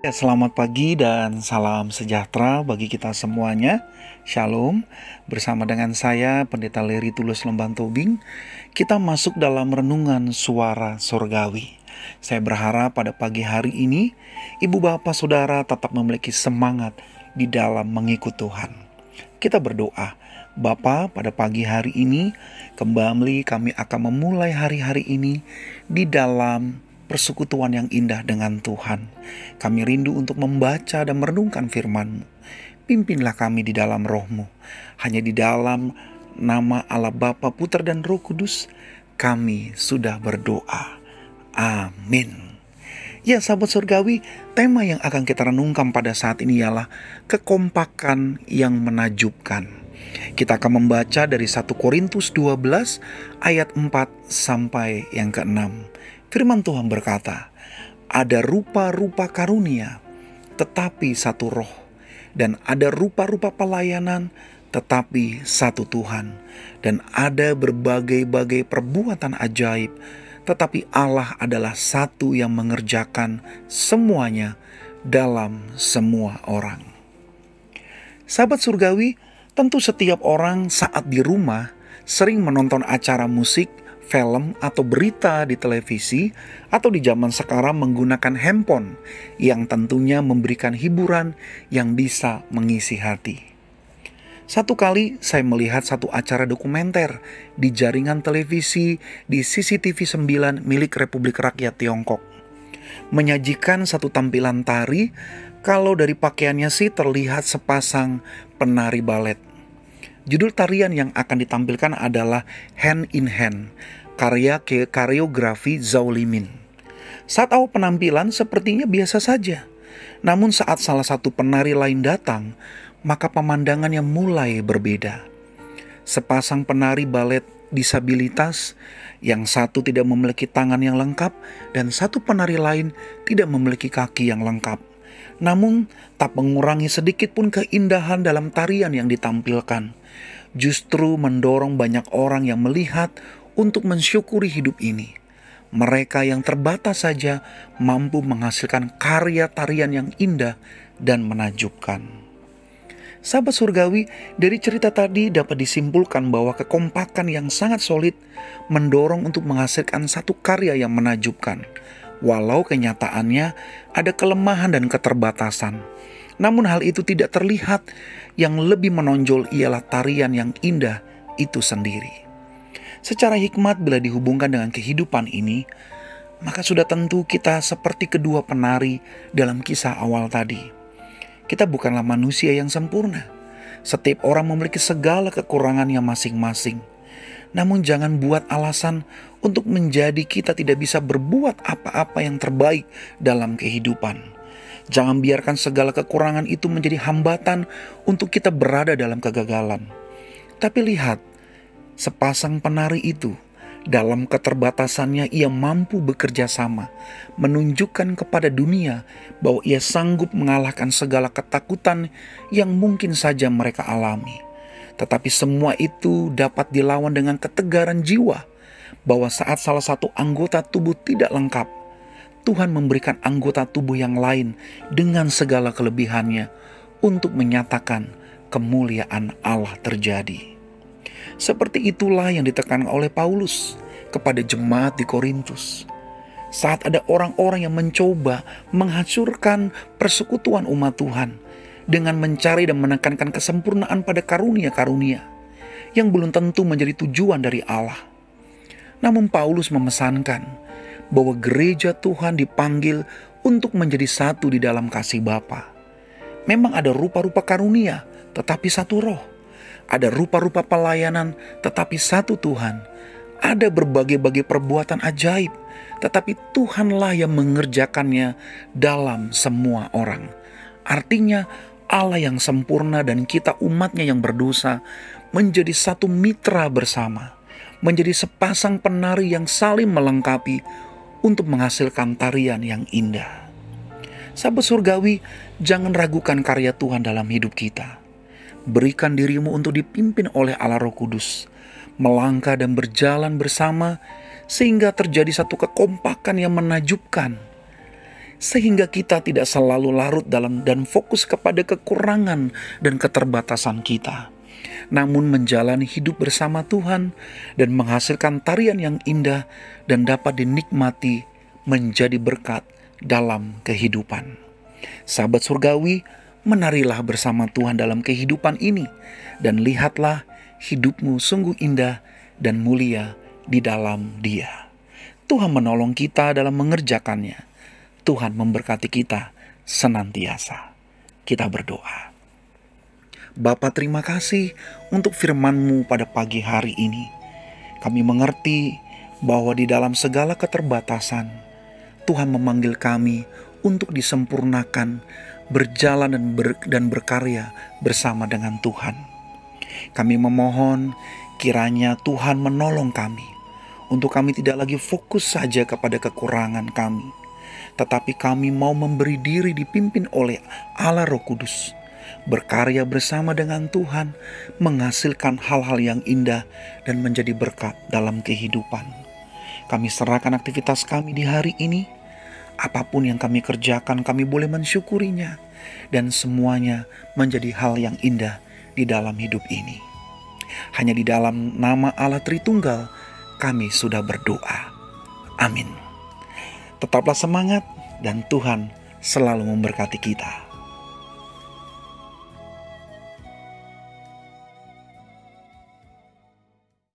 Ya, selamat pagi dan salam sejahtera bagi kita semuanya. Shalom. Bersama dengan saya Pendeta Leri Tulus Lemban Tobing, kita masuk dalam renungan suara surgawi. Saya berharap pada pagi hari ini Ibu Bapak Saudara tetap memiliki semangat di dalam mengikut Tuhan. Kita berdoa, Bapa, pada pagi hari ini kembali kami akan memulai hari-hari ini di dalam persekutuan yang indah dengan Tuhan. Kami rindu untuk membaca dan merenungkan firman-Mu. Pimpinlah kami di dalam rohmu. Hanya di dalam nama Allah Bapa, Putra dan Roh Kudus, kami sudah berdoa. Amin. Ya sahabat surgawi, tema yang akan kita renungkan pada saat ini ialah kekompakan yang menajubkan. Kita akan membaca dari 1 Korintus 12 ayat 4 sampai yang ke-6. Firman Tuhan berkata, "Ada rupa-rupa karunia, tetapi satu roh, dan ada rupa-rupa pelayanan, tetapi satu Tuhan, dan ada berbagai-bagai perbuatan ajaib, tetapi Allah adalah satu yang mengerjakan semuanya dalam semua orang." Sahabat surgawi, tentu setiap orang saat di rumah sering menonton acara musik film atau berita di televisi atau di zaman sekarang menggunakan handphone yang tentunya memberikan hiburan yang bisa mengisi hati. Satu kali saya melihat satu acara dokumenter di jaringan televisi di CCTV 9 milik Republik Rakyat Tiongkok. Menyajikan satu tampilan tari kalau dari pakaiannya sih terlihat sepasang penari balet. Judul tarian yang akan ditampilkan adalah Hand in Hand karya ke kareografi Zaulimin. Saat awal penampilan sepertinya biasa saja. Namun saat salah satu penari lain datang, maka pemandangannya mulai berbeda. Sepasang penari balet disabilitas, yang satu tidak memiliki tangan yang lengkap dan satu penari lain tidak memiliki kaki yang lengkap. Namun tak mengurangi sedikit pun keindahan dalam tarian yang ditampilkan. Justru mendorong banyak orang yang melihat untuk mensyukuri hidup ini. Mereka yang terbatas saja mampu menghasilkan karya tarian yang indah dan menajubkan. Sahabat surgawi, dari cerita tadi dapat disimpulkan bahwa kekompakan yang sangat solid mendorong untuk menghasilkan satu karya yang menajubkan. Walau kenyataannya ada kelemahan dan keterbatasan. Namun hal itu tidak terlihat, yang lebih menonjol ialah tarian yang indah itu sendiri. Secara hikmat bila dihubungkan dengan kehidupan ini, maka sudah tentu kita seperti kedua penari dalam kisah awal tadi. Kita bukanlah manusia yang sempurna. Setiap orang memiliki segala kekurangannya masing-masing. Namun jangan buat alasan untuk menjadi kita tidak bisa berbuat apa-apa yang terbaik dalam kehidupan. Jangan biarkan segala kekurangan itu menjadi hambatan untuk kita berada dalam kegagalan. Tapi lihat, Sepasang penari itu dalam keterbatasannya ia mampu bekerja sama, menunjukkan kepada dunia bahwa ia sanggup mengalahkan segala ketakutan yang mungkin saja mereka alami. Tetapi semua itu dapat dilawan dengan ketegaran jiwa, bahwa saat salah satu anggota tubuh tidak lengkap, Tuhan memberikan anggota tubuh yang lain dengan segala kelebihannya untuk menyatakan kemuliaan Allah terjadi. Seperti itulah yang ditekankan oleh Paulus kepada jemaat di Korintus. Saat ada orang-orang yang mencoba menghancurkan persekutuan umat Tuhan dengan mencari dan menekankan kesempurnaan pada karunia-karunia yang belum tentu menjadi tujuan dari Allah. Namun Paulus memesankan bahwa gereja Tuhan dipanggil untuk menjadi satu di dalam kasih Bapa. Memang ada rupa-rupa karunia, tetapi satu roh ada rupa-rupa pelayanan, tetapi satu Tuhan. Ada berbagai-bagai perbuatan ajaib, tetapi Tuhanlah yang mengerjakannya dalam semua orang. Artinya, Allah yang sempurna dan kita umatnya yang berdosa menjadi satu mitra bersama, menjadi sepasang penari yang saling melengkapi untuk menghasilkan tarian yang indah. Sahabat surgawi, jangan ragukan karya Tuhan dalam hidup kita. Berikan dirimu untuk dipimpin oleh Allah Roh Kudus, melangkah dan berjalan bersama sehingga terjadi satu kekompakan yang menajubkan. sehingga kita tidak selalu larut dalam dan fokus kepada kekurangan dan keterbatasan kita, namun menjalani hidup bersama Tuhan dan menghasilkan tarian yang indah dan dapat dinikmati menjadi berkat dalam kehidupan. Sahabat surgawi, menarilah bersama Tuhan dalam kehidupan ini dan lihatlah hidupmu sungguh indah dan mulia di dalam Dia. Tuhan menolong kita dalam mengerjakannya Tuhan memberkati kita senantiasa. Kita berdoa. Bapa terima kasih untuk firman-Mu pada pagi hari ini. Kami mengerti bahwa di dalam segala keterbatasan, Tuhan memanggil kami untuk disempurnakan, berjalan dan, ber, dan berkarya bersama dengan Tuhan. Kami memohon kiranya Tuhan menolong kami untuk kami tidak lagi fokus saja kepada kekurangan kami, tetapi kami mau memberi diri dipimpin oleh Allah Roh Kudus, berkarya bersama dengan Tuhan, menghasilkan hal-hal yang indah dan menjadi berkat dalam kehidupan. Kami serahkan aktivitas kami di hari ini. Apa pun yang kami kerjakan, kami boleh mensyukurinya, dan semuanya menjadi hal yang indah di dalam hidup ini. Hanya di dalam nama Allah Tritunggal, kami sudah berdoa. Amin. Tetaplah semangat dan Tuhan selalu memberkati kita.